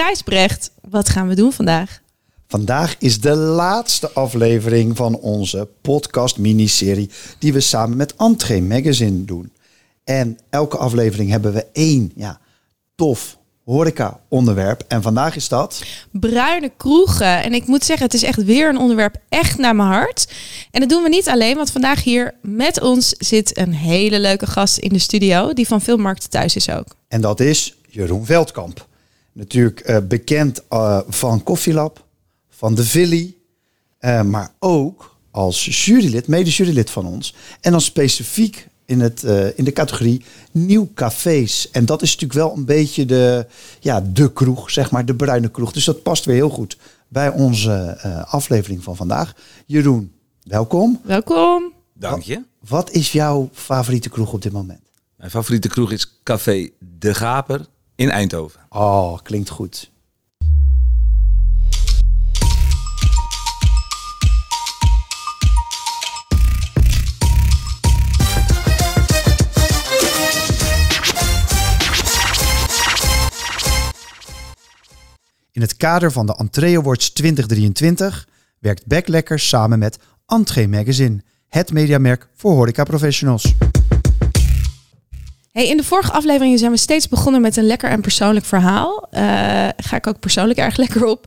Gijsbrecht, wat gaan we doen vandaag? Vandaag is de laatste aflevering van onze podcast miniserie die we samen met Entree Magazine doen. En elke aflevering hebben we één ja, tof horeca onderwerp. En vandaag is dat... Bruine kroegen. En ik moet zeggen, het is echt weer een onderwerp echt naar mijn hart. En dat doen we niet alleen, want vandaag hier met ons zit een hele leuke gast in de studio... die van veel markten thuis is ook. En dat is Jeroen Veldkamp. Natuurlijk uh, bekend uh, van Koffielab, van de Villy, uh, maar ook als jurylid, mede-jurylid van ons. En dan specifiek in, het, uh, in de categorie nieuw cafés. En dat is natuurlijk wel een beetje de, ja, de kroeg, zeg maar, de bruine kroeg. Dus dat past weer heel goed bij onze uh, aflevering van vandaag. Jeroen, welkom. Welkom. Dank je. Wat, wat is jouw favoriete kroeg op dit moment? Mijn favoriete kroeg is Café De Gaper in Eindhoven. Oh, klinkt goed. In het kader van de Entree Awards 2023 werkt Backlekker samen met Entree Magazine, het mediamerk voor horeca professionals. Hey, in de vorige afleveringen zijn we steeds begonnen met een lekker en persoonlijk verhaal. Uh, ga ik ook persoonlijk erg lekker op.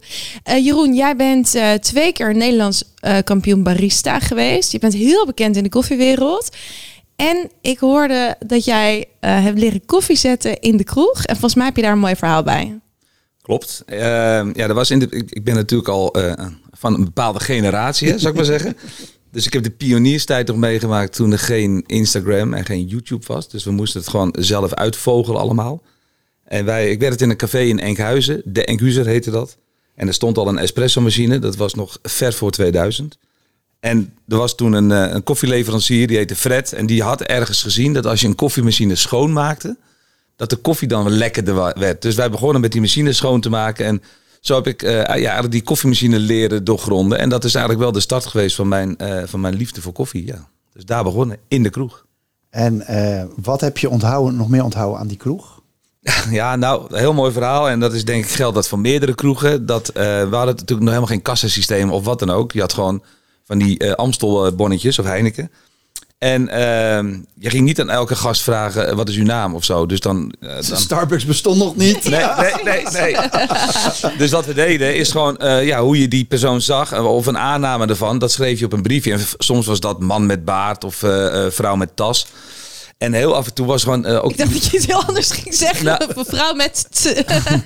Uh, Jeroen, jij bent uh, twee keer Nederlands kampioen barista geweest. Je bent heel bekend in de koffiewereld. En ik hoorde dat jij hebt leren koffie zetten in de kroeg. En volgens mij heb je daar een mooi verhaal bij. Klopt. Ja, dat was in de, ik, ik ben natuurlijk al van een bepaalde generatie, hè, zou ik maar zeggen. Dus ik heb de pionierstijd nog meegemaakt toen er geen Instagram en geen YouTube was. Dus we moesten het gewoon zelf uitvogelen allemaal. En wij, ik werkte in een café in Enkhuizen, de Enkhuizer heette dat. En er stond al een espresso machine, dat was nog ver voor 2000. En er was toen een, een koffieleverancier, die heette Fred. En die had ergens gezien dat als je een koffiemachine schoonmaakte dat de koffie dan lekkerder werd. Dus wij begonnen met die machine schoon te maken. En zo heb ik uh, ja, eigenlijk die koffiemachine leren doorgronden. En dat is eigenlijk wel de start geweest van mijn, uh, van mijn liefde voor koffie. Ja. Dus daar begonnen, in de kroeg. En uh, wat heb je onthouden, nog meer onthouden aan die kroeg? Ja, nou, een heel mooi verhaal. En dat is denk ik geldt dat voor meerdere kroegen. Dat, we hadden natuurlijk nog helemaal geen kassasysteem of wat dan ook. Je had gewoon van die Amstel bonnetjes of Heineken. En uh, je ging niet aan elke gast vragen, wat is uw naam of zo. Dus dan, uh, dan... Starbucks bestond nog niet. Nee, nee, nee. nee. dus wat we deden is gewoon uh, ja, hoe je die persoon zag. Of een aanname ervan. Dat schreef je op een briefje. En soms was dat man met baard of vrouw met tas. En heel af en toe was gewoon uh, ook. Ik dacht dat je iets heel anders ging zeggen. Nou, een vrouw met.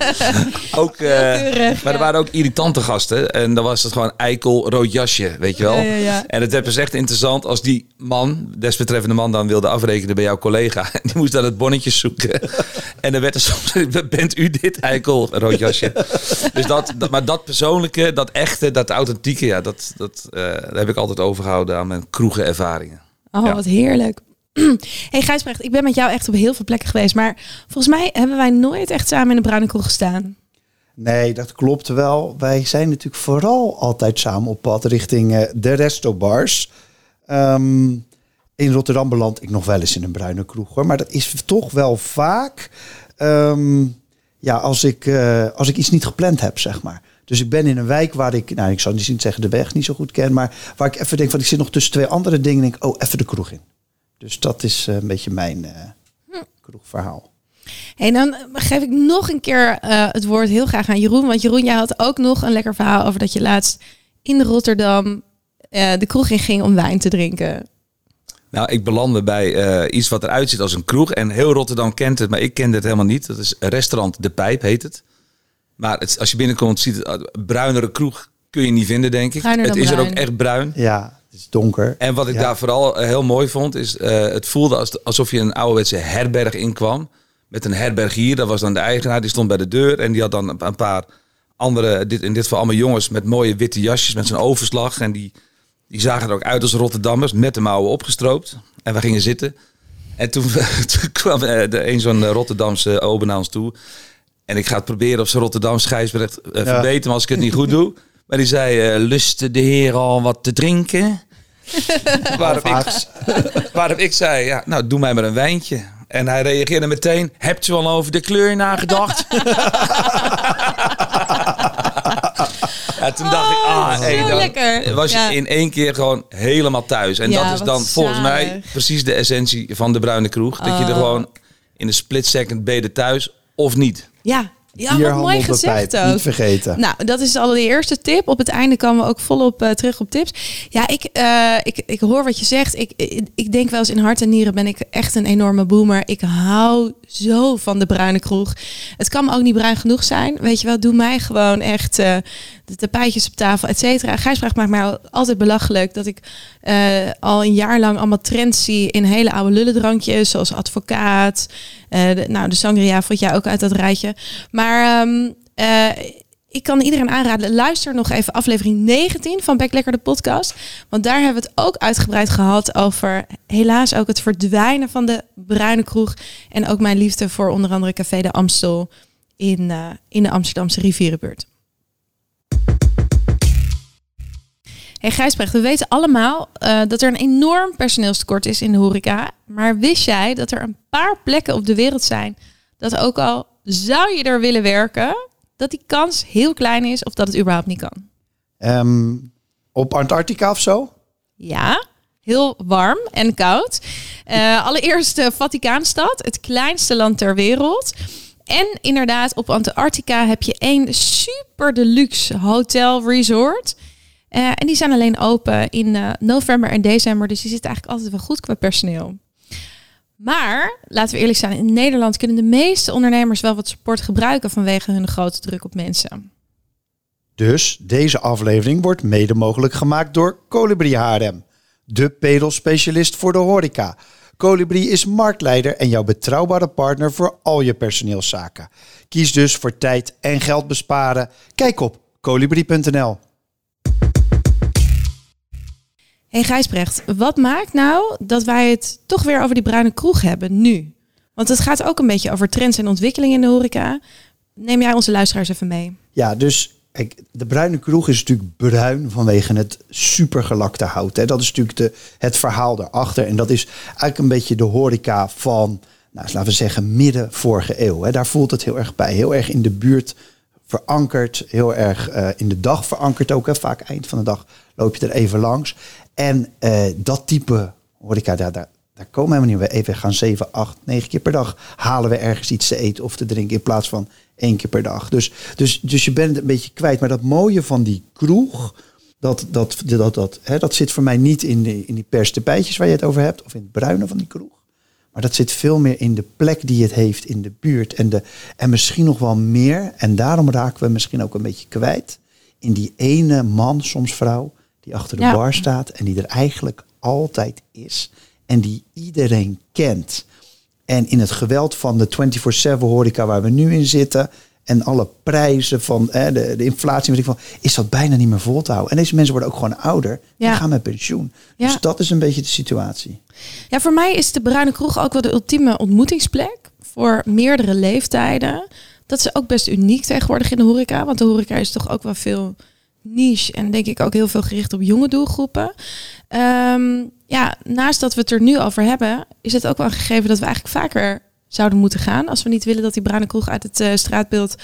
ook. Uh, keurig, maar er waren ook irritante gasten. En dan was het gewoon eikel rood jasje, weet je wel. Ja, ja, ja. En het werd dus echt interessant als die man, desbetreffende man, dan wilde afrekenen bij jouw collega. En die moest dan het bonnetje zoeken. en dan werd er soms. Bent u dit eikel rood jasje? dus dat, dat, maar dat persoonlijke, dat echte, dat authentieke, ja, dat, dat, uh, daar heb ik altijd overgehouden aan mijn kroegenervaringen. Oh, wat heerlijk. hey Gijsbrecht, ik ben met jou echt op heel veel plekken geweest. Maar volgens mij hebben wij nooit echt samen in de bruine kroeg gestaan. Nee, dat klopt wel. Wij zijn natuurlijk vooral altijd samen op pad richting uh, de restobars. Um, in Rotterdam beland ik nog wel eens in een bruine kroeg hoor. Maar dat is toch wel vaak um, ja, als, ik, uh, als ik iets niet gepland heb, zeg maar. Dus ik ben in een wijk waar ik, nou ik zou niet zeggen de weg niet zo goed ken, maar waar ik even denk van ik zit nog tussen twee andere dingen. Denk, oh, even de kroeg in. Dus dat is een beetje mijn uh, hm. kroegverhaal. En dan geef ik nog een keer uh, het woord heel graag aan Jeroen. Want Jeroen, jij had ook nog een lekker verhaal over dat je laatst in Rotterdam uh, de kroeg in ging om wijn te drinken. Nou, ik belandde bij uh, iets wat eruit ziet als een kroeg. En heel Rotterdam kent het, maar ik kende het helemaal niet. Dat is restaurant De Pijp, heet het. Maar het, als je binnenkomt, ziet het bruinere kroeg kun je niet vinden, denk ik. Bruiner het is bruin. er ook echt bruin. Ja. Het is donker. En wat ik Ja. daar vooral eh, heel mooi vond, is uh, het voelde als, alsof je een ouderwetse herberg inkwam. Met een herbergier, dat was dan de eigenaar, die stond bij de deur. En die had dan een paar andere, dit, in dit geval allemaal jongens met mooie witte jasjes met zijn overslag. En die, die zagen er ook uit als Rotterdammers, met de mouwen opgestroopt. En we gingen zitten. En toen, toen kwam eh, de, een zo'n Rotterdamse ober naar ons toe. En ik ga het proberen op zijn Rotterdams Gijsbrecht uh, verbeteren, als ik het niet goed doe. Maar die zei, uh, lust de heer al wat te drinken? waarop, ik, waarop ik zei, ja, nou doe mij maar een wijntje. En hij reageerde meteen, hebt u al over de kleur nagedacht? Ja, toen dacht ik, ah, hey, zo dan lekker. was je Ja. in één keer gewoon helemaal thuis. En Ja, dat is dan volgens mij precies de essentie van de bruine kroeg. Dat je er Oh. gewoon in een split second ben je thuis of niet. Ja, ja wat mooi gezegd ook. Niet vergeten. Nou, dat is al de eerste tip. Op het einde komen we ook volop eh, terug op tips. Ja, ik, eh, ik, ik hoor wat je zegt. Ik, ik, ik denk wel eens in hart en nieren ben ik echt een enorme boomer. Ik hou zo van de bruine kroeg. Het kan me ook niet bruin genoeg zijn. Weet je wel, doe mij gewoon echt eh, de tapijtjes op tafel, et cetera. Maakt mij al- altijd belachelijk dat ik al een jaar lang allemaal trends zie in hele oude lullendrankjes, zoals advocaat. De, nou, de sangria vond jij ook uit dat rijtje. Maar ehm, eh, ik kan iedereen aanraden, luister nog even aflevering 19 van Back Lekker de podcast. Want daar hebben we het ook uitgebreid gehad over helaas ook het verdwijnen van de bruine kroeg. En ook mijn liefde voor onder andere Café de Amstel in, eh, in de Amsterdamse rivierenbuurt. Hey Gijsbrecht, we weten allemaal eh, dat er een enorm personeelstekort is in de horeca. Maar wist jij dat er een paar plekken op de wereld zijn dat ook al zou je er willen werken, dat die kans heel klein is of dat het überhaupt niet kan? Ehm, op Antarctica of zo? Ja, heel warm en koud. Eh, allereerst de Vaticaanstad, het kleinste land ter wereld. En inderdaad, op Antarctica heb je één super deluxe hotel resort. Eh, en die zijn alleen open in eh, november en december. Dus die zitten eigenlijk altijd wel goed qua personeel. Maar, laten we eerlijk zijn, in Nederland kunnen de meeste ondernemers wel wat support gebruiken vanwege hun grote druk op mensen. Dus deze aflevering wordt mede mogelijk gemaakt door Colibri HRM, de pedelspecialist voor de horeca. Colibri is marktleider en jouw betrouwbare partner voor al je personeelszaken. Kies dus voor tijd en geld besparen. Kijk op colibri.nl. Hey Gijsbrecht, wat maakt nou dat wij het toch weer over die bruine kroeg hebben nu? Want het gaat ook een beetje over trends en ontwikkelingen in de horeca. Neem jij onze luisteraars even mee? Ja, dus kijk, de bruine kroeg is natuurlijk bruin vanwege het supergelakte hout. Hè. Dat is natuurlijk de, het verhaal daarachter. En dat is eigenlijk een beetje de horeca van, nou, laten we zeggen, midden vorige eeuw. Hè. Daar voelt het heel erg bij. Heel erg in de buurt verankerd. Heel erg eh, in de dag verankerd ook. Hè. Vaak eind van de dag loop je er even langs. En eh, dat type horeca, daar, daar, daar komen we helemaal niet. We even gaan 7, 8, 9 keer per dag halen we ergens iets te eten of te drinken in plaats van één keer per dag. Dus, dus, dus je bent het een beetje kwijt. Maar dat mooie van die kroeg, dat, dat, dat, dat, hè, dat zit voor mij niet in, in die perstepijtjes waar je het over hebt of in het bruine van die kroeg. Maar dat zit veel meer in de plek die het heeft in de buurt. En, de, en misschien nog wel meer. En daarom raken we misschien ook een beetje kwijt. In die ene man, soms vrouw, die achter de Ja. bar staat. En die er eigenlijk altijd is. En die iedereen kent. En in het geweld van de 24-7 horeca waar we nu in zitten. En alle prijzen van hè, de, de inflatie, weet ik van, is dat bijna niet meer vol te houden. En deze mensen worden ook gewoon ouder. Die Ja. gaan met pensioen. Ja. Dus dat is een beetje de situatie. Ja, voor mij is de bruine kroeg ook wel de ultieme ontmoetingsplek voor meerdere leeftijden. Dat is ook best uniek tegenwoordig in de horeca, want de horeca is toch ook wel veel niche en denk ik ook heel veel gericht op jonge doelgroepen. Ehm, ja, naast dat we het er nu over hebben, is het ook wel een gegeven dat we eigenlijk vaker zouden moeten gaan. Als we niet willen dat die bruine kroeg uit het eh, straatbeeld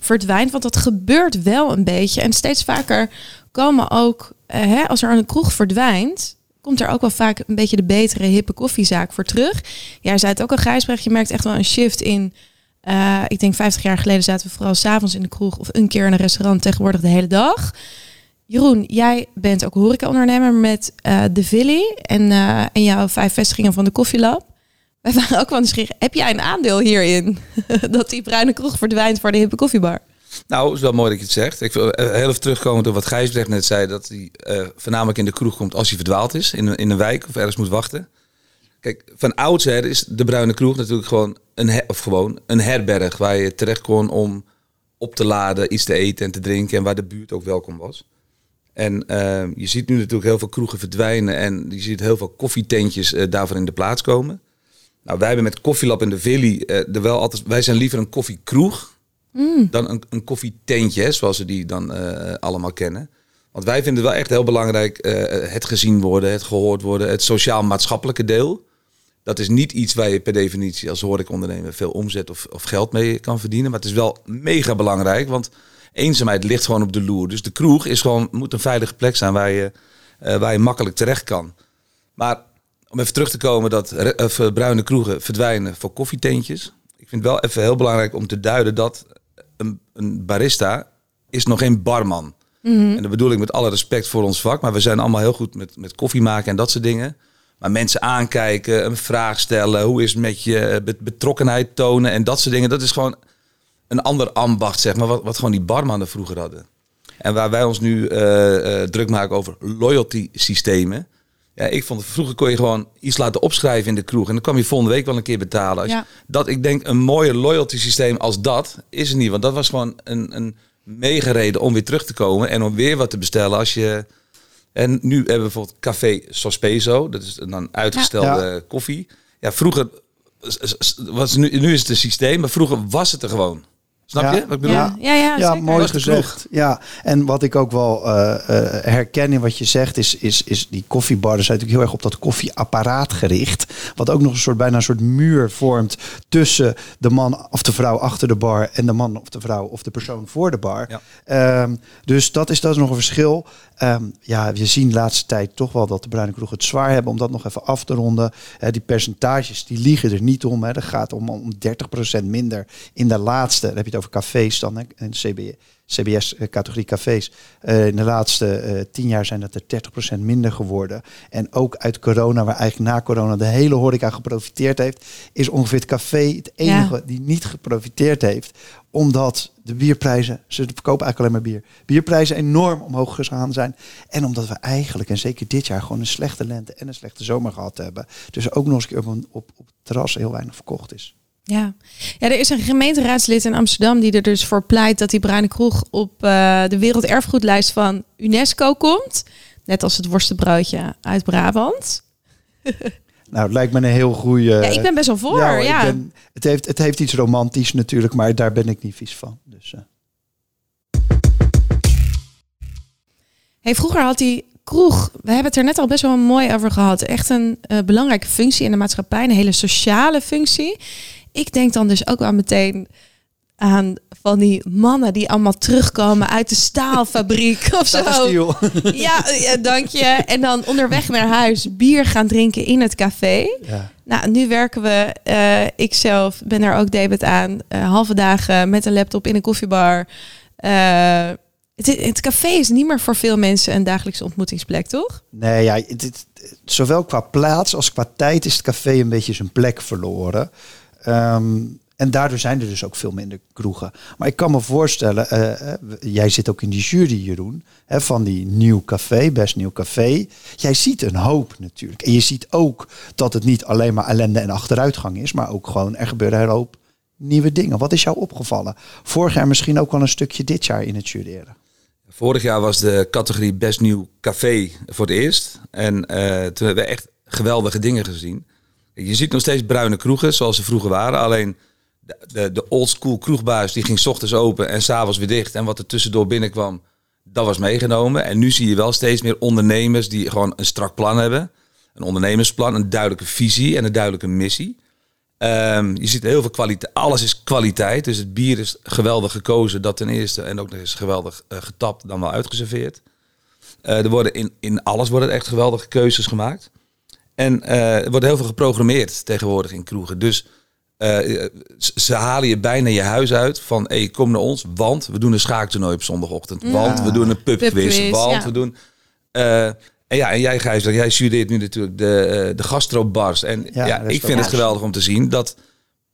verdwijnt. Want dat gebeurt wel een beetje. En steeds vaker komen ook, eh, hè, als er een kroeg verdwijnt, komt er ook wel vaak een beetje de betere hippe koffiezaak voor terug. Jij zei het ook al, Gijsbrecht, je merkt echt wel een shift in. Eh, ik denk 50 jaar geleden zaten we vooral s'avonds in de kroeg of een keer in een restaurant, tegenwoordig de hele dag. Jeroen, jij bent ook horecaondernemer met eh de Villy en, eh, en jouw vijf vestigingen van de Koffielab. Wij waren ook wel nieuwsgierig. Heb jij een aandeel hierin? dat die bruine kroeg verdwijnt voor de hippe koffiebar? Nou, het is wel mooi dat je het zegt. Ik wil heel even terugkomen op wat Gijsbrecht net zei. Dat hij voornamelijk in de kroeg komt als hij verdwaald is. In, in een wijk of ergens moet wachten. Kijk, van oudsher is de Bruine Kroeg natuurlijk gewoon een, her- of gewoon een herberg. Waar je terecht kon om op te laden, iets te eten en te drinken. En waar de buurt ook welkom was. En eh, je ziet nu natuurlijk heel veel kroegen verdwijnen. En je ziet heel veel koffietentjes eh, daarvoor in de plaats komen. Nou, wij hebben met Koffielab en de Villy eh, er wel altijd... Wij zijn liever een koffiekroeg dan een, een koffietentje, hè, zoals we die dan eh, allemaal kennen. Want wij vinden het wel echt heel belangrijk het gezien worden, het gehoord worden, het sociaal-maatschappelijke deel. Dat is niet iets waar je per definitie als horecaondernemer veel omzet of, of geld mee kan verdienen. Maar het is wel mega belangrijk, want eenzaamheid ligt gewoon op de loer. Dus de kroeg is gewoon, moet een veilige plek zijn waar je, eh, waar je makkelijk terecht kan. Maar om even terug te komen dat eh, bruine kroegen verdwijnen voor koffietentjes. Ik vind het wel even heel belangrijk om te duiden dat een, een barista is nog geen barman. En dat bedoel ik met alle respect voor ons vak. Maar we zijn allemaal heel goed met, met koffie maken en dat soort dingen. Maar mensen aankijken, een vraag stellen. Hoe is het met je eh, bet- betrokkenheid tonen en dat soort dingen. Dat is gewoon een ander ambacht, zeg maar. Wat, wat gewoon die barmannen vroeger hadden. En waar wij ons nu eh, eh, druk maken over loyalty systemen. Ja, ik vond vroeger kon je gewoon iets laten opschrijven in de kroeg. En dan kwam je volgende week wel een keer betalen. Ja. Dat ik denk een mooie loyalty systeem als dat is er niet. Want dat was gewoon een, een meegereden om weer terug te komen. En om weer wat te bestellen als je... En nu hebben we bijvoorbeeld Café Sospeso. Dat is dan uitgestelde Ja. koffie. Ja, vroeger was nu, nu is het een systeem, maar vroeger was het er gewoon. Snap Ja. je wat ik bedoel? Ja, ja, ja, Ja, mooi gezegd. Ja, en wat ik ook wel eh, eh, herken in wat je zegt, is, is, is die koffiebarren zijn natuurlijk heel erg op dat koffieapparaat gericht. Wat ook nog een soort, bijna een soort muur vormt tussen de man of de vrouw achter de bar en de man of de vrouw of de persoon voor de bar. Ja. Ehm, dus dat is, dat is nog een verschil. Ehm, ja, we zien de laatste tijd toch wel dat de bruine kroegen het zwaar hebben om dat nog even af te ronden. Hè, die percentages die liegen er niet om. Hè. Dat gaat om, om 30% minder in de laatste. Dan heb je het over cafés dan, hè, en CB, CBS-categorie cafés. Eh, in de laatste eh, tien jaar zijn dat er 30% minder geworden. En ook uit corona, waar eigenlijk na corona de hele horeca geprofiteerd heeft, is ongeveer het café het enige Ja. die niet geprofiteerd heeft. Omdat de bierprijzen, ze verkopen eigenlijk alleen maar bier. Bierprijzen enorm omhoog gegaan zijn. En omdat we eigenlijk, en zeker dit jaar, gewoon een slechte lente en een slechte zomer gehad hebben. Dus ook nog eens een keer op, een- op, op het terras heel weinig verkocht is. Ja. ja, er is een gemeenteraadslid in Amsterdam die er dus voor pleit dat die bruine kroeg op eh, de werelderfgoedlijst van UNESCO komt. Net als het worstenbroodje uit Brabant. Nou, het lijkt me een heel goede. ja, ik ben best wel voor. Ja, ik ben- het, heeft, het heeft iets romantisch natuurlijk, maar daar ben ik niet vies van. Dus, eh. Hey, vroeger had die kroeg, we hebben het er net al best wel mooi over gehad, echt een eh, belangrijke functie in de maatschappij, een hele sociale functie. Ik denk dan dus ook wel meteen aan van die mannen die allemaal terugkomen uit de staalfabriek of zo. Ja, ja, dank je. En dan onderweg naar huis bier gaan drinken in het café. Ja. Nou, nu werken we, eh ik zelf ben er ook debet aan, eh, halve dagen met een laptop in een koffiebar. Eh, het, het café is niet meer voor veel mensen een dagelijkse ontmoetingsplek, toch? Nee, ja, zowel qua plaats als qua tijd is het café een beetje zijn plek verloren. Ehm, en daardoor zijn er dus ook veel minder kroegen. Maar ik kan me voorstellen, eh, eh, jij zit ook in die jury, Jeroen, hè, van die nieuw café, best nieuw café. Jij ziet een hoop natuurlijk. En je ziet ook dat het niet alleen maar ellende en achteruitgang is, maar ook gewoon er gebeuren een hoop nieuwe dingen. Wat is jou opgevallen? Vorig jaar misschien ook wel een stukje dit jaar in het jureren. Vorig jaar was de categorie Best Nieuw Café voor het eerst. En eh, toen hebben we echt geweldige dingen gezien. Je ziet nog steeds bruine kroegen zoals ze vroeger waren. Alleen de, de, de old school kroegbaas die ging 's ochtends open en s'avonds weer dicht. En wat er tussendoor binnenkwam, dat was meegenomen. En nu zie je wel steeds meer ondernemers die gewoon een strak plan hebben. Een ondernemersplan, een duidelijke visie en een duidelijke missie. Ehm, je ziet heel veel kwaliteit. Alles is kwaliteit. Dus het bier is geweldig gekozen, dat ten eerste. En ook nog eens geweldig eh, getapt, dan wel uitgeserveerd. Eh, er worden in, in alles worden echt geweldige keuzes gemaakt. En eh, er wordt heel veel geprogrammeerd tegenwoordig in kroegen. Dus eh, ze halen je bijna je huis uit van... Hey, kom naar ons, want we doen een schaaktoernooi op zondagochtend. Want we doen een pubquiz. Pubquiz, want ja. we doen... eh, en ja, en jij Gijs, jij studeert nu natuurlijk de, de gastrobars. En Ja, ja, ik vind het geweldig om te zien dat...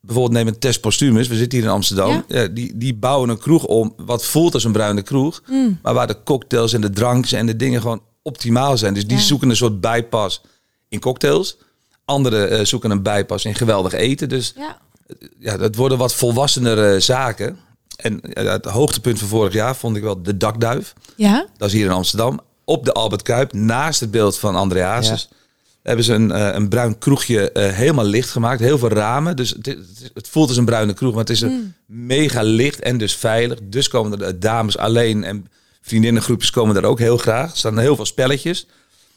Bijvoorbeeld neem een Test Postumus, we zitten hier in Amsterdam. Ja. Die, die bouwen een kroeg om, wat voelt als een bruine kroeg. Mm. Maar waar de cocktails en de drankjes en de dingen gewoon optimaal zijn. Dus die zoeken een soort bijpas in cocktails. Anderen eh, zoeken een bijpas in geweldig eten. Dus Ja. ja, dat worden wat volwassenere zaken. En het hoogtepunt van vorig jaar vond ik wel de dakduif. Ja? Dat is hier in Amsterdam. Op de Albert Kuip, naast het beeld van André Hazes. Hebben ze een, eh, een bruin kroegje eh, helemaal licht gemaakt. Heel veel ramen. Dus het, het, voelt als een bruine kroeg. Maar het is een mega licht en dus veilig. Dus komen er de dames alleen. En vriendinnengroepjes komen er ook heel graag. Er staan heel veel spelletjes.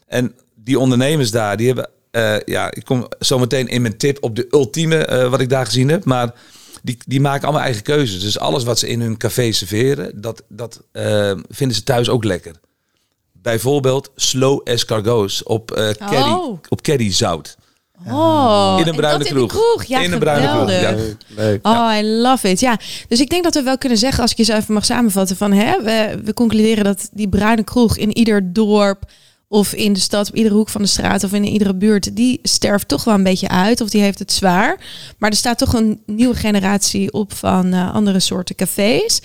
En die ondernemers daar, die hebben... eh, ja, ik kom zo meteen in mijn tip op de ultieme eh, wat ik daar gezien heb. Maar die, die maken allemaal eigen keuzes. Dus alles wat ze in hun café serveren, dat, dat eh, vinden ze thuis ook lekker. Bijvoorbeeld slow escargots op, eh curry, Oh. op curry zout. Oh, In een en bruine in kroeg. kroeg. Ja, In een bruine kroeg, ja. Leuk. Oh, I love it. Ja, dus ik denk dat we wel kunnen zeggen, als ik je zo even mag samenvatten, van hè, we, we concluderen dat die bruine kroeg in ieder dorp of in de stad, op iedere hoek van de straat of in iedere buurt, die sterft toch wel een beetje uit of die heeft het zwaar. Maar er staat toch een nieuwe generatie op van eh, andere soorten cafés.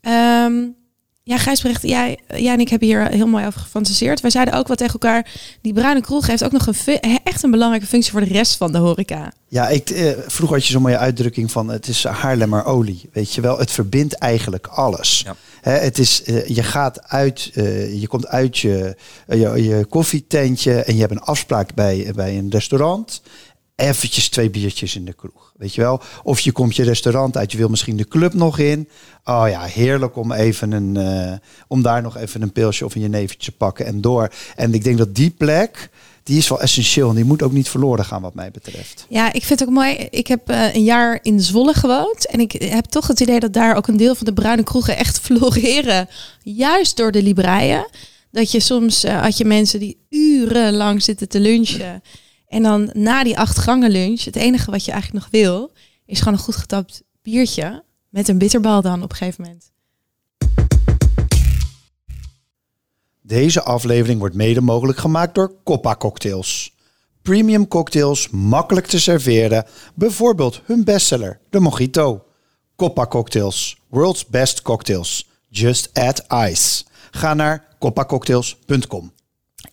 Ehm, ja, Gijsbrecht, jij, jij en ik hebben hier heel mooi over gefantaseerd. Wij zeiden ook wat tegen elkaar. Die bruine kroeg heeft ook nog een echt een belangrijke functie voor de rest van de horeca. Ja, ik, eh, vroeger had je zo'n mooie uitdrukking van het is Haarlemmer olie. Weet je wel, het verbindt eigenlijk alles. Ja. Hè, het is, eh, je gaat uit, eh, je komt uit je, eh, je, je koffietentje en je hebt een afspraak bij, bij een restaurant. Eventjes twee biertjes in de kroeg, weet je wel. Of je komt je restaurant uit, je wil misschien de club nog in. Oh ja, heerlijk om even een, om daar nog even een pilsje of een jenevertje te pakken en door. En ik denk dat die plek, die is wel essentieel en die moet ook niet verloren gaan wat mij betreft. Ja, ik vind het ook mooi. Ik heb eh, een jaar in Zwolle gewoond. En ik heb toch het idee dat daar ook een deel van de bruine kroegen echt floreren. Juist door de libreien. Dat je soms eh, had je mensen die urenlang zitten te lunchen. En dan na die acht gangen lunch, het enige wat je eigenlijk nog wil, is gewoon een goed getapt biertje. Met een bitterbal dan op een gegeven moment. Deze aflevering wordt mede mogelijk gemaakt door Coppa Cocktails. Premium cocktails, makkelijk te serveren. Bijvoorbeeld hun bestseller, de Mojito. Coppa Cocktails, world's best cocktails. Just add ice. Ga naar coppacocktails.com.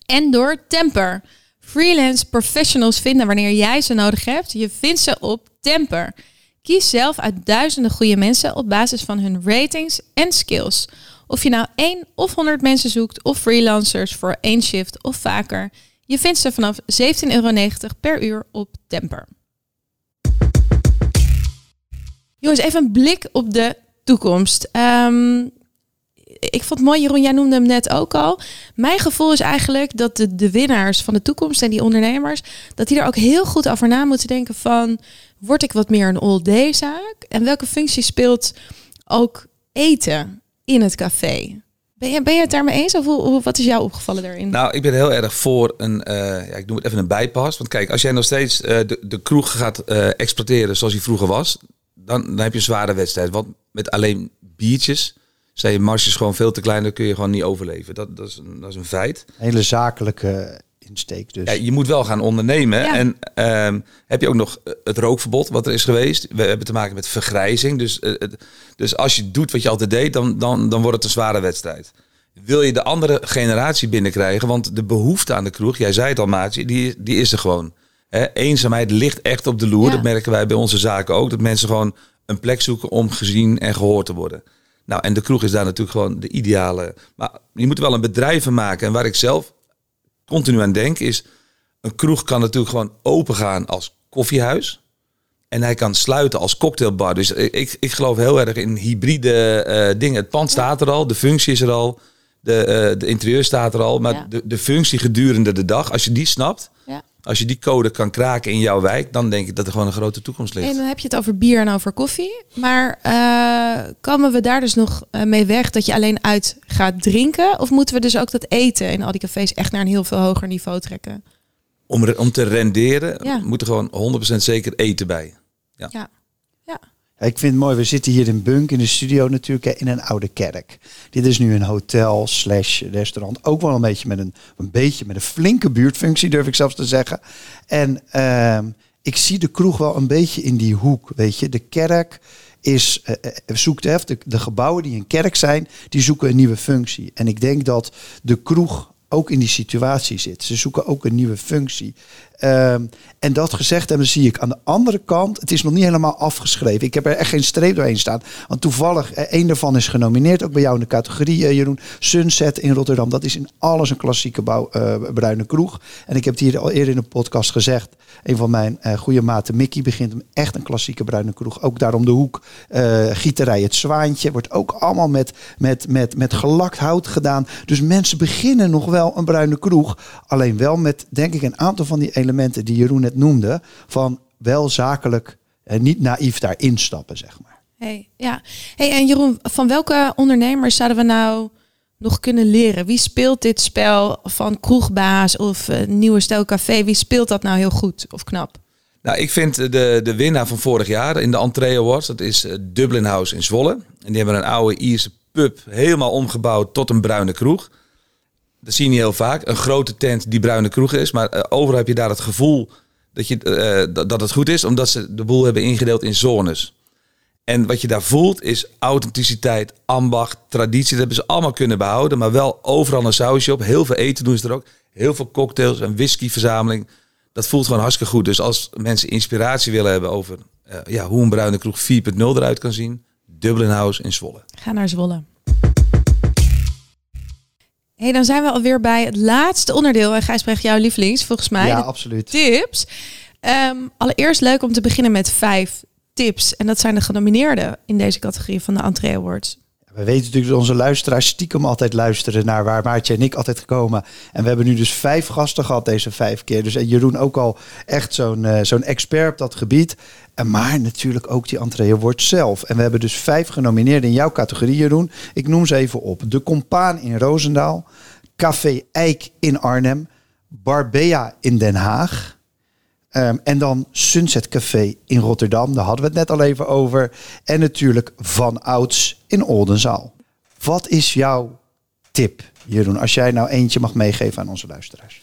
En door Temper. Freelance professionals vinden wanneer jij ze nodig hebt. Je vindt ze op Temper. Kies zelf uit duizenden goede mensen op basis van hun ratings en skills. Of je nou één of 100 mensen zoekt of freelancers voor één shift of vaker. Je vindt ze vanaf 17,90 euro per uur op Temper. Jongens, even een blik op de toekomst. Ehm, ik vond het mooi, Jeroen, jij noemde hem net ook al. Mijn gevoel is eigenlijk dat de, de winnaars van de toekomst en die ondernemers, dat die er ook heel goed over na moeten denken van, word ik wat meer een all-day zaak? En welke functie speelt ook eten in het café? Ben je, ben je het daarmee eens of hoe, wat is jou opgevallen daarin? Nou, ik ben heel erg voor een, eh, ja, ik noem het even een bijpas. Want kijk, als jij nog steeds eh, de, de kroeg gaat eh, exploiteren zoals hij vroeger was, dan, dan heb je een zware wedstrijd. Want met alleen biertjes zijn je marges gewoon veel te klein, dan kun je gewoon niet overleven. Dat, dat, is, een, dat is een feit. Hele zakelijke dus. Ja, je moet wel gaan ondernemen. Ja. En ehm, heb je ook nog eh, het rookverbod wat er is geweest. We hebben te maken met vergrijzing. Dus, eh, het- dus als je doet wat je altijd deed, dan, dan, dan wordt het een zware wedstrijd. Wil je de andere generatie binnenkrijgen? Want de behoefte aan de kroeg, jij zei het al maatje, die, die is er gewoon. Hè, eenzaamheid ligt echt op de loer. Ja. Dat merken wij bij onze zaken ook. Dat mensen gewoon een plek zoeken om gezien en gehoord te worden. Nou, en de kroeg is daar natuurlijk gewoon de ideale. Maar je moet er wel een bedrijf van maken. En waar ik zelf continu aan denk is... een kroeg kan natuurlijk gewoon open gaan als koffiehuis. En hij kan sluiten als cocktailbar. Dus ik, ik geloof heel erg in hybride eh, dingen. Het pand staat er al, de functie is er al, de, eh, de interieur staat er al. Maar Ja. de, de functie gedurende de dag, als je die snapt, Ja. Als je die code kan kraken in jouw wijk, dan denk ik dat er gewoon een grote toekomst ligt. En dan heb je het over bier en over koffie. Maar eh, komen we daar dus nog eh, mee weg dat je alleen uit gaat drinken? Of moeten we dus ook dat eten in al die cafés echt naar een heel veel hoger niveau trekken? Om, om te renderen Ja. moet er gewoon 100% zeker eten bij. Ja. Ja. Ik vind het mooi, we zitten hier in Bunk in de studio natuurlijk in een oude kerk. Dit is nu een hotel slash restaurant. Ook wel een beetje met een, een beetje met een flinke buurtfunctie, durf ik zelfs te zeggen. En ehm, ik zie de kroeg wel een beetje in die hoek, weet je. De kerk is, eh, zoekt, hè, de gebouwen die een kerk zijn, die zoeken een nieuwe functie. En ik denk dat de kroeg ook in die situatie zit. Ze zoeken ook een nieuwe functie. Ehm, en dat gezegd hebben, zie ik aan de andere kant, het is nog niet helemaal afgeschreven. Ik heb er echt geen streep doorheen staan. Want toevallig, eh, één daarvan is genomineerd, ook bij jou in de categorie, eh, Jeroen. Sunset in Rotterdam. Dat is in alles een klassieke eh, bruine kroeg. En ik heb het hier al eerder in de podcast gezegd. Een van mijn eh, goede maten, Mickey, begint hem echt een klassieke bruine kroeg. Ook daar om de hoek. eh gieterij Het Zwaantje. Wordt ook allemaal met, met, met, met gelakt hout gedaan. Dus mensen beginnen nog wel een bruine kroeg. Alleen wel met, denk ik, een aantal van die elementen die Jeroen net noemde. Van wel zakelijk eh, niet naïef daarin stappen, zeg maar. Hey, ja. Hey, en Jeroen, van welke ondernemers zouden we nou nog kunnen leren? Wie speelt dit spel van kroegbaas of uh, nieuwe stijl café? Wie speelt dat nou heel goed of knap? Nou, ik vind de, de winnaar van vorig jaar in de Entree Awards, dat is uh, Dublin House in Zwolle. En die hebben een oude Ierse pub helemaal omgebouwd tot een bruine kroeg. Dat zie je niet heel vaak. Een grote tent die bruine kroeg is. Maar uh, overal heb je daar het gevoel dat, je, uh, dat, het goed is, omdat ze de boel hebben ingedeeld in zones. En wat je daar voelt is authenticiteit, ambacht, traditie. Dat hebben ze allemaal kunnen behouden, maar wel overal een sausje op. Heel veel eten doen ze er ook. Heel veel cocktails, een whiskyverzameling. Dat voelt gewoon hartstikke goed. Dus als mensen inspiratie willen hebben over uh, ja, hoe een bruine kroeg 4.0 eruit kan zien, Dublin House in Zwolle. Ga naar Zwolle. Hey, dan zijn we alweer bij het laatste onderdeel. En Gijsbrecht, jouw lievelings, volgens mij. Ja, absoluut. Tips. Um, allereerst leuk om te beginnen met vijf tips. En dat zijn de genomineerden in deze categorie van de Entree Awards. We weten natuurlijk dat onze luisteraars stiekem altijd luisteren naar waar Maartje en ik altijd gekomen. En we hebben nu dus vijf gasten gehad deze vijf keer. Dus en Jeroen ook al echt zo'n uh, zo'n expert op dat gebied. En maar natuurlijk ook die Entree Award zelf. En we hebben dus vijf genomineerden in jouw categorie, Jeroen. Ik noem ze even op. De Compaan in Roosendaal. Café Eik in Arnhem. Barbea in Den Haag. Um, en dan Sunset Café in Rotterdam, daar hadden we het net al even over. En natuurlijk Van Ouds in Oldenzaal. Wat is jouw tip, Jeroen, als jij nou eentje mag meegeven aan onze luisteraars?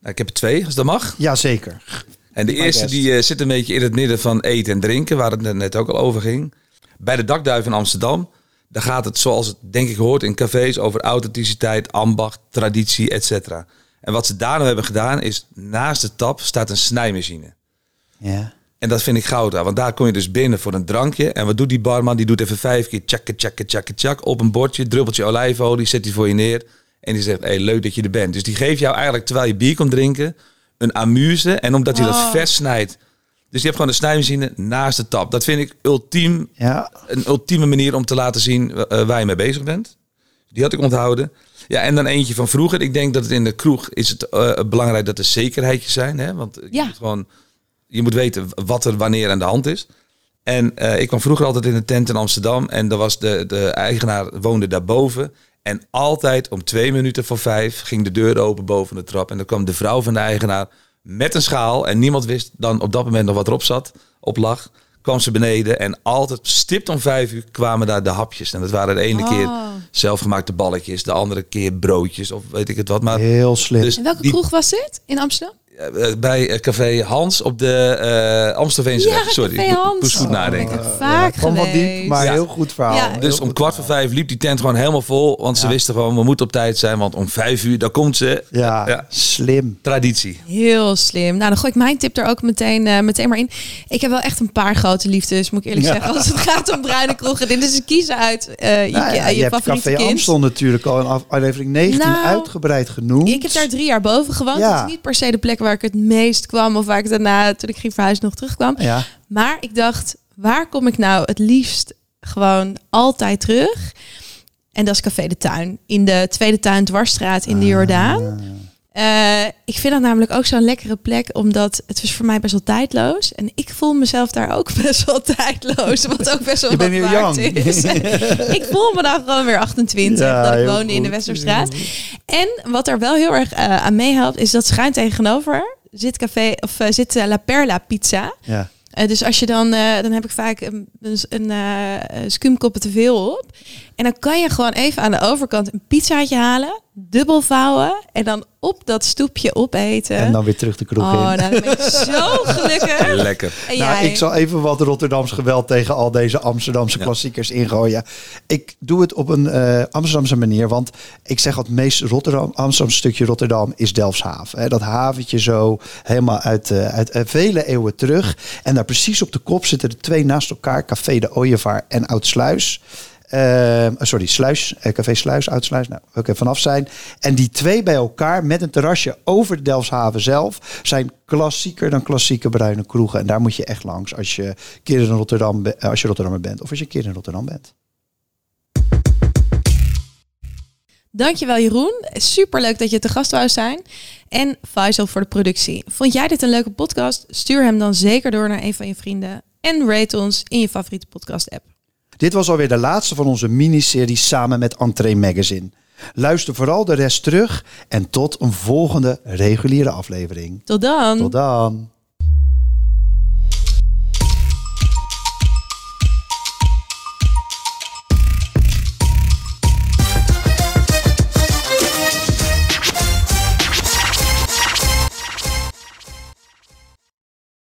Nou, ik heb er twee, als dat mag. Jazeker. En de eerste die uh, zit een beetje in het midden van eten en drinken, waar het net ook al over ging. Bij de Dakduif in Amsterdam, daar gaat het zoals het denk ik hoort in cafés over authenticiteit, ambacht, traditie, et cetera. En wat ze daar nou hebben gedaan is, naast de tap staat een snijmachine. Ja. En dat vind ik goud aan, want daar kom je dus binnen voor een drankje. En wat doet die barman? Die doet even vijf keer tjakke, tjakke, tjakke, tjak op een bordje, druppeltje olijfolie, zet die voor je neer. En die zegt, hey, leuk dat je er bent. Dus die geeft jou eigenlijk, terwijl je bier komt drinken, een amuse. En omdat hij oh. dat vers snijdt. Dus je hebt gewoon een snijmachine naast de tap. Dat vind ik ultiem, ja. een ultieme manier om te laten zien uh, waar je mee bezig bent. Die had ik onthouden. Ja, en dan eentje van vroeger. Ik denk dat het in de kroeg is het uh, belangrijk dat er zekerheidjes zijn. Hè? Want je, ja. moet gewoon, je moet weten wat er wanneer aan de hand is. En uh, ik kwam vroeger altijd in een tent in Amsterdam. En er was de, de eigenaar woonde daarboven. En altijd om twee minuten voor vijf ging de deur open boven de trap. En dan kwam de vrouw van de eigenaar met een schaal. En niemand wist dan op dat moment nog wat erop zat, op lag kwam ze beneden en altijd stipt om vijf uur kwamen daar de hapjes. En dat waren de ene oh. keer zelfgemaakte balletjes, de andere keer broodjes of weet ik het wat. Maar Heel slim. Dus en welke die, kroeg was dit in Amsterdam? Bij café Hans op de uh, Amstelveense ja, Sorry, café Hans. moest goed nadenken. Oh, vaak ja, wat diep, maar ja. heel goed verhaal. Ja. Dus om kwart voor vijf liep die tent gewoon helemaal vol. Want ze wisten gewoon, we moeten op tijd zijn. Want om vijf uur, daar komt ze. Ja, slim. Traditie. Heel slim. Nou, dan gooi ik mijn tip er ook meteen, uh, meteen maar in. Ik heb wel echt een paar grote liefdes, moet ik eerlijk zeggen. Als het gaat om bruine kroegen. Dit is een kiezen uit uh, je, nou je, je hebt favoriete Café kind. Amstel natuurlijk al in aflevering 19 Nou, uitgebreid genoemd. Ik heb daar drie jaar boven gewoond. Ja. Het is niet per se de plek waar ik het meest kwam of waar ik daarna, toen ik ging verhuizen, nog terugkwam. Ja. Maar ik dacht, waar kom ik nou het liefst gewoon altijd terug? En dat is Café de Tuin. In de Tweede Tuin Dwarsstraat in de Jordaan. Uh, ik vind dat namelijk ook zo'n lekkere plek, omdat het was voor mij best wel tijdloos. En ik voel mezelf daar ook best wel tijdloos, wat ook best wel Je wat bent waard is. ik voel me dan gewoon weer 28, Ja, dat ik in de. Westerstraat. En wat er wel heel erg uh, aan meehelpt, is dat schuin tegenover zit café of uh, zit La Perla Pizza. Ja. Dus als je dan, dan heb ik vaak een, een, te veel op. En dan kan je gewoon even aan de overkant een pizzaatje halen, dubbel vouwen en dan op dat stoepje opeten. En dan weer terug de kroeg oh, in. nou, dan ben ik zo gelukkig. Lekker. En Nou, jij? ik zal even wat Rotterdams geweld tegen al deze Amsterdamse Ja. klassiekers ingooien. Ik doe het op een eh, Amsterdamse manier, want ik zeg al het meest Rotterdam, Amsterdamse stukje Rotterdam is Delfshaven. Hè, dat haventje zo helemaal uit, eh, uit eh, vele eeuwen terug. En daar precies op de kop zitten er twee naast elkaar, Café de Ooievaar en Oud Sluis. Eh, sorry, Sluis, eh, Café Sluis, Oud Sluis, nou, ik er vanaf zijn. En die twee bij elkaar met een terrasje over de Delfshaven zelf zijn klassieker dan klassieke bruine kroegen. En daar moet je echt langs als je keer in Rotterdam, eh, als je Rotterdammer bent of als je keer in Rotterdam bent. Dankjewel Jeroen. Superleuk dat je te gast wou zijn. En Faisal voor de productie. Vond jij dit een leuke podcast? Stuur hem dan zeker door naar een van je vrienden. en rate ons in je favoriete podcast app. Dit was alweer de laatste van onze miniserie samen met Entree Magazine. Luister vooral de rest terug en tot een volgende reguliere aflevering. Tot dan! Tot dan.